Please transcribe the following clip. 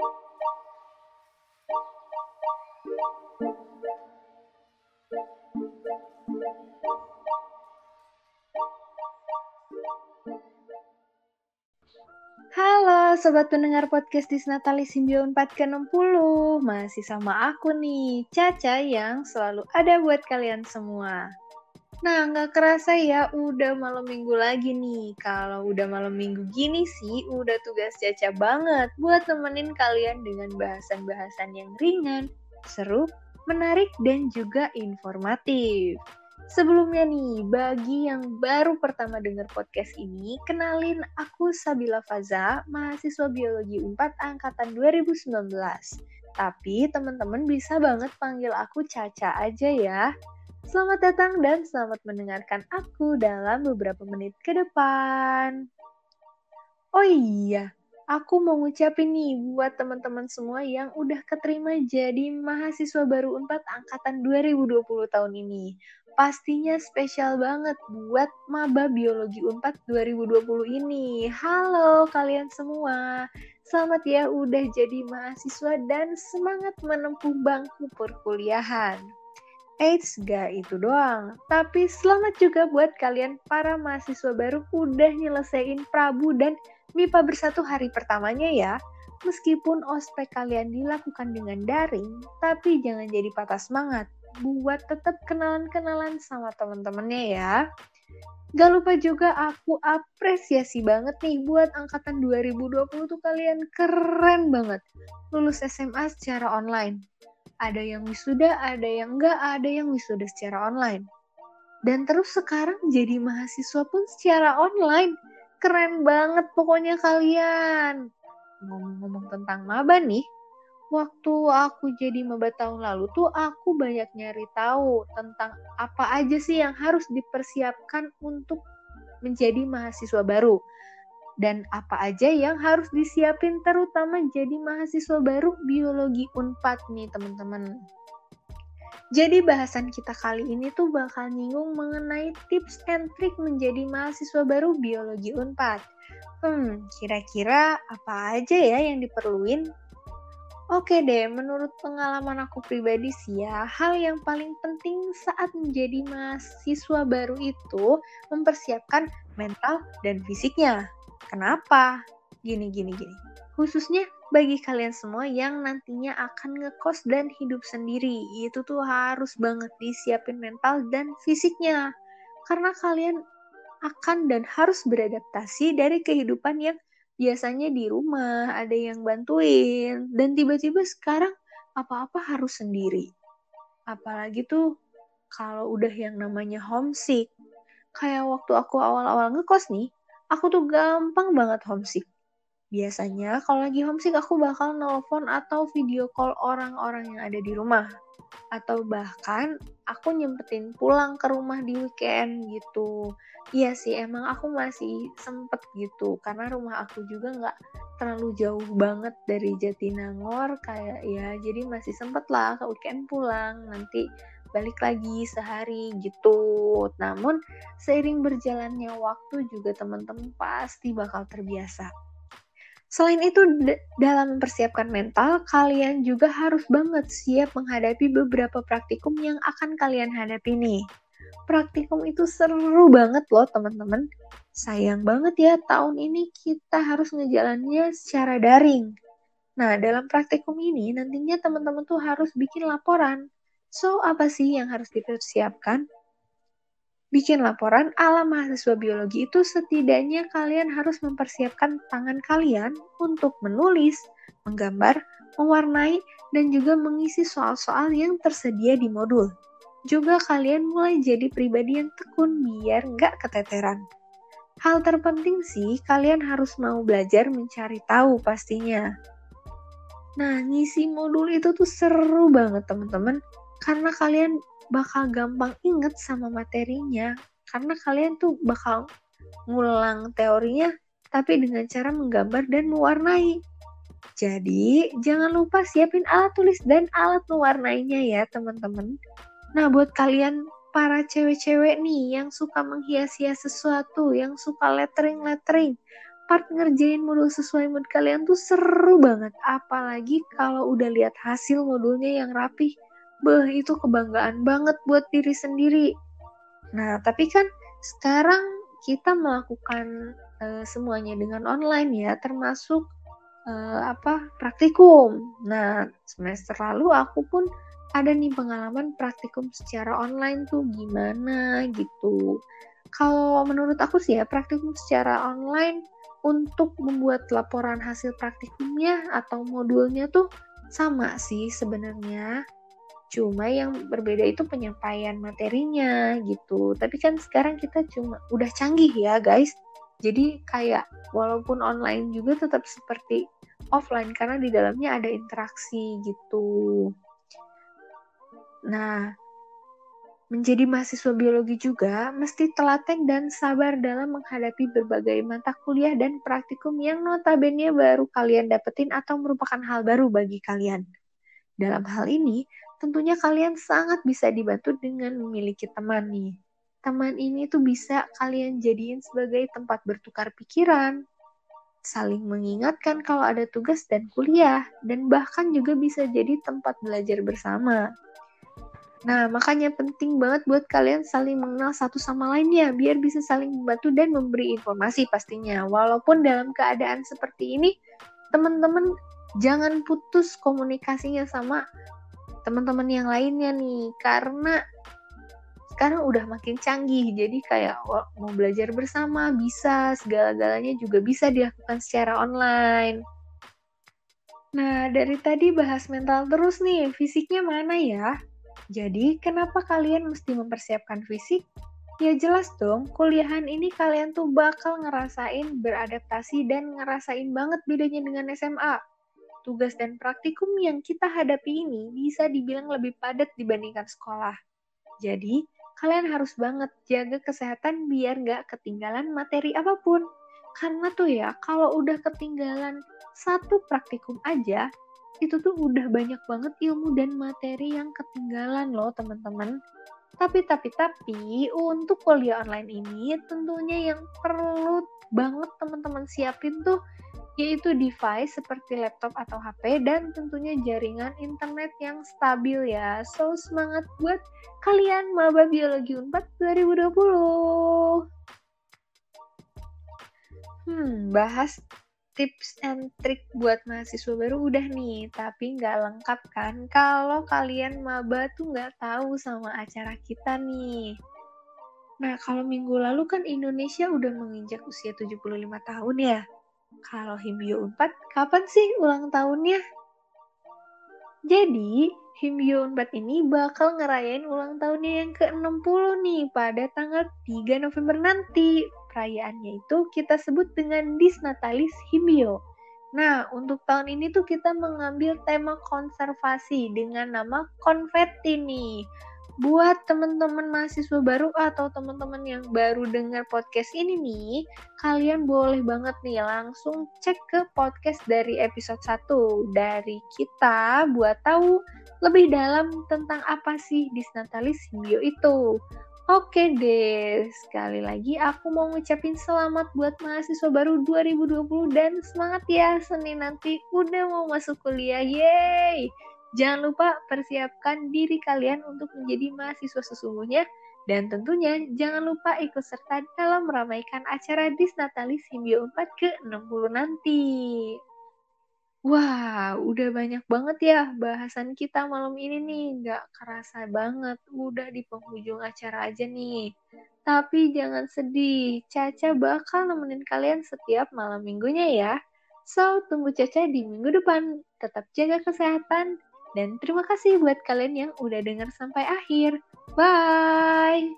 Halo Sobat pendengar podcast Disnatali Simbion 4 ke-60 Masih sama aku nih, Caca yang selalu ada buat kalian semua Nah, nggak kerasa ya, udah malam minggu lagi nih. Kalau udah malam minggu gini sih, udah tugas Caca banget buat temenin kalian dengan bahasan-bahasan yang ringan, seru, menarik, dan juga informatif. Sebelumnya nih, bagi yang baru pertama dengar podcast ini, kenalin aku Sabila Faza, mahasiswa Biologi 4 Angkatan 2019. Tapi teman-teman bisa banget panggil aku Caca aja ya. Selamat datang dan selamat mendengarkan aku dalam beberapa menit ke depan. Oh iya, aku mau ngucapin nih buat teman-teman semua yang udah keterima jadi mahasiswa baru 4 angkatan 2020 tahun ini. Pastinya spesial banget buat Maba Biologi 4 2020 ini. Halo kalian semua. Selamat ya udah jadi mahasiswa dan semangat menempuh bangku perkuliahan. Eits, gak itu doang. Tapi selamat juga buat kalian para mahasiswa baru udah nyelesain Prabu dan MIPA bersatu hari pertamanya ya. Meskipun ospek kalian dilakukan dengan daring, tapi jangan jadi patah semangat buat tetap kenalan-kenalan sama temen-temennya ya. Gak lupa juga aku apresiasi banget nih buat angkatan 2020 tuh kalian keren banget. Lulus SMA secara online ada yang wisuda, ada yang enggak, ada yang wisuda secara online. Dan terus sekarang jadi mahasiswa pun secara online. Keren banget pokoknya kalian. Ngomong-ngomong tentang maba nih, waktu aku jadi maba tahun lalu tuh aku banyak nyari tahu tentang apa aja sih yang harus dipersiapkan untuk menjadi mahasiswa baru dan apa aja yang harus disiapin terutama jadi mahasiswa baru biologi Unpad nih teman-teman. Jadi bahasan kita kali ini tuh bakal nyinggung mengenai tips and trick menjadi mahasiswa baru biologi Unpad. Hmm, kira-kira apa aja ya yang diperluin? Oke deh, menurut pengalaman aku pribadi sih ya, hal yang paling penting saat menjadi mahasiswa baru itu mempersiapkan mental dan fisiknya. Kenapa? Gini, gini, gini. Khususnya bagi kalian semua yang nantinya akan ngekos dan hidup sendiri. Itu tuh harus banget disiapin mental dan fisiknya. Karena kalian akan dan harus beradaptasi dari kehidupan yang biasanya di rumah, ada yang bantuin, dan tiba-tiba sekarang apa-apa harus sendiri. Apalagi tuh kalau udah yang namanya homesick. Kayak waktu aku awal-awal ngekos nih, aku tuh gampang banget homesick. Biasanya kalau lagi homesick aku bakal nelpon atau video call orang-orang yang ada di rumah. Atau bahkan aku nyempetin pulang ke rumah di weekend gitu. Iya sih emang aku masih sempet gitu. Karena rumah aku juga nggak terlalu jauh banget dari Jatinangor. Kayak ya jadi masih sempet lah ke weekend pulang. Nanti balik lagi sehari gitu. Namun seiring berjalannya waktu juga teman-teman pasti bakal terbiasa. Selain itu, dalam mempersiapkan mental, kalian juga harus banget siap menghadapi beberapa praktikum yang akan kalian hadapi nih. Praktikum itu seru banget loh teman-teman. Sayang banget ya tahun ini kita harus ngejalannya secara daring. Nah, dalam praktikum ini nantinya teman-teman tuh harus bikin laporan So, apa sih yang harus dipersiapkan? Bikin laporan ala mahasiswa biologi itu setidaknya kalian harus mempersiapkan tangan kalian untuk menulis, menggambar, mewarnai, dan juga mengisi soal-soal yang tersedia di modul. Juga kalian mulai jadi pribadi yang tekun biar nggak keteteran. Hal terpenting sih, kalian harus mau belajar mencari tahu pastinya. Nah, ngisi modul itu tuh seru banget teman-teman karena kalian bakal gampang inget sama materinya karena kalian tuh bakal ngulang teorinya tapi dengan cara menggambar dan mewarnai. Jadi, jangan lupa siapin alat tulis dan alat mewarnainya ya, teman-teman. Nah, buat kalian para cewek-cewek nih yang suka menghias-hias sesuatu, yang suka lettering-lettering, part ngerjain modul sesuai mood kalian tuh seru banget. Apalagi kalau udah lihat hasil modulnya yang rapi. Beh, itu kebanggaan banget buat diri sendiri. Nah, tapi kan sekarang kita melakukan uh, semuanya dengan online ya, termasuk uh, apa praktikum. Nah, semester lalu aku pun ada nih pengalaman praktikum secara online tuh gimana gitu. Kalau menurut aku sih ya praktikum secara online untuk membuat laporan hasil praktikumnya atau modulnya tuh sama sih sebenarnya. Cuma yang berbeda itu penyampaian materinya gitu. Tapi kan sekarang kita cuma udah canggih ya guys. Jadi kayak walaupun online juga tetap seperti offline karena di dalamnya ada interaksi gitu. Nah, Menjadi mahasiswa biologi juga mesti telaten dan sabar dalam menghadapi berbagai mata kuliah dan praktikum yang notabene baru kalian dapetin atau merupakan hal baru bagi kalian. Dalam hal ini, tentunya kalian sangat bisa dibantu dengan memiliki teman nih. Teman ini tuh bisa kalian jadiin sebagai tempat bertukar pikiran, saling mengingatkan kalau ada tugas dan kuliah, dan bahkan juga bisa jadi tempat belajar bersama. Nah, makanya penting banget buat kalian saling mengenal satu sama lainnya, biar bisa saling membantu dan memberi informasi pastinya. Walaupun dalam keadaan seperti ini, teman-teman jangan putus komunikasinya sama teman-teman yang lainnya nih, karena sekarang udah makin canggih, jadi kayak mau belajar bersama bisa, segala-galanya juga bisa dilakukan secara online. Nah, dari tadi bahas mental terus nih, fisiknya mana ya? Jadi, kenapa kalian mesti mempersiapkan fisik? Ya jelas dong, kuliahan ini kalian tuh bakal ngerasain beradaptasi dan ngerasain banget bedanya dengan SMA. Tugas dan praktikum yang kita hadapi ini bisa dibilang lebih padat dibandingkan sekolah. Jadi, kalian harus banget jaga kesehatan biar nggak ketinggalan materi apa pun. Karena tuh ya, kalau udah ketinggalan satu praktikum aja, itu tuh udah banyak banget ilmu dan materi yang ketinggalan loh teman-teman. Tapi tapi tapi untuk kuliah online ini tentunya yang perlu banget teman-teman siapin tuh yaitu device seperti laptop atau HP dan tentunya jaringan internet yang stabil ya. So semangat buat kalian maba biologi Unpad 2020. Hmm, bahas tips and trick buat mahasiswa baru udah nih, tapi nggak lengkap kan kalau kalian maba tuh nggak tahu sama acara kita nih. Nah, kalau minggu lalu kan Indonesia udah menginjak usia 75 tahun ya. Kalau Himbio 4, kapan sih ulang tahunnya? Jadi, Himbio 4 ini bakal ngerayain ulang tahunnya yang ke-60 nih pada tanggal 3 November nanti. Perayaannya itu kita sebut dengan Disnatalis Himbio. Nah, untuk tahun ini tuh kita mengambil tema konservasi dengan nama konfeti nih. Buat teman-teman mahasiswa baru atau teman-teman yang baru dengar podcast ini nih, kalian boleh banget nih langsung cek ke podcast dari episode 1 dari kita buat tahu lebih dalam tentang apa sih Disnatalis Simbio itu. Oke deh, sekali lagi aku mau ngucapin selamat buat mahasiswa baru 2020 dan semangat ya Senin nanti udah mau masuk kuliah, yeay! Jangan lupa persiapkan diri kalian untuk menjadi mahasiswa sesungguhnya dan tentunya jangan lupa ikut serta dalam meramaikan acara Disnatalis Simbio 4 ke-60 nanti. Wah, udah banyak banget ya bahasan kita malam ini nih. Nggak kerasa banget, udah di penghujung acara aja nih. Tapi jangan sedih, Caca bakal nemenin kalian setiap malam minggunya ya. So, tunggu Caca di minggu depan. Tetap jaga kesehatan, dan terima kasih buat kalian yang udah dengar sampai akhir. Bye!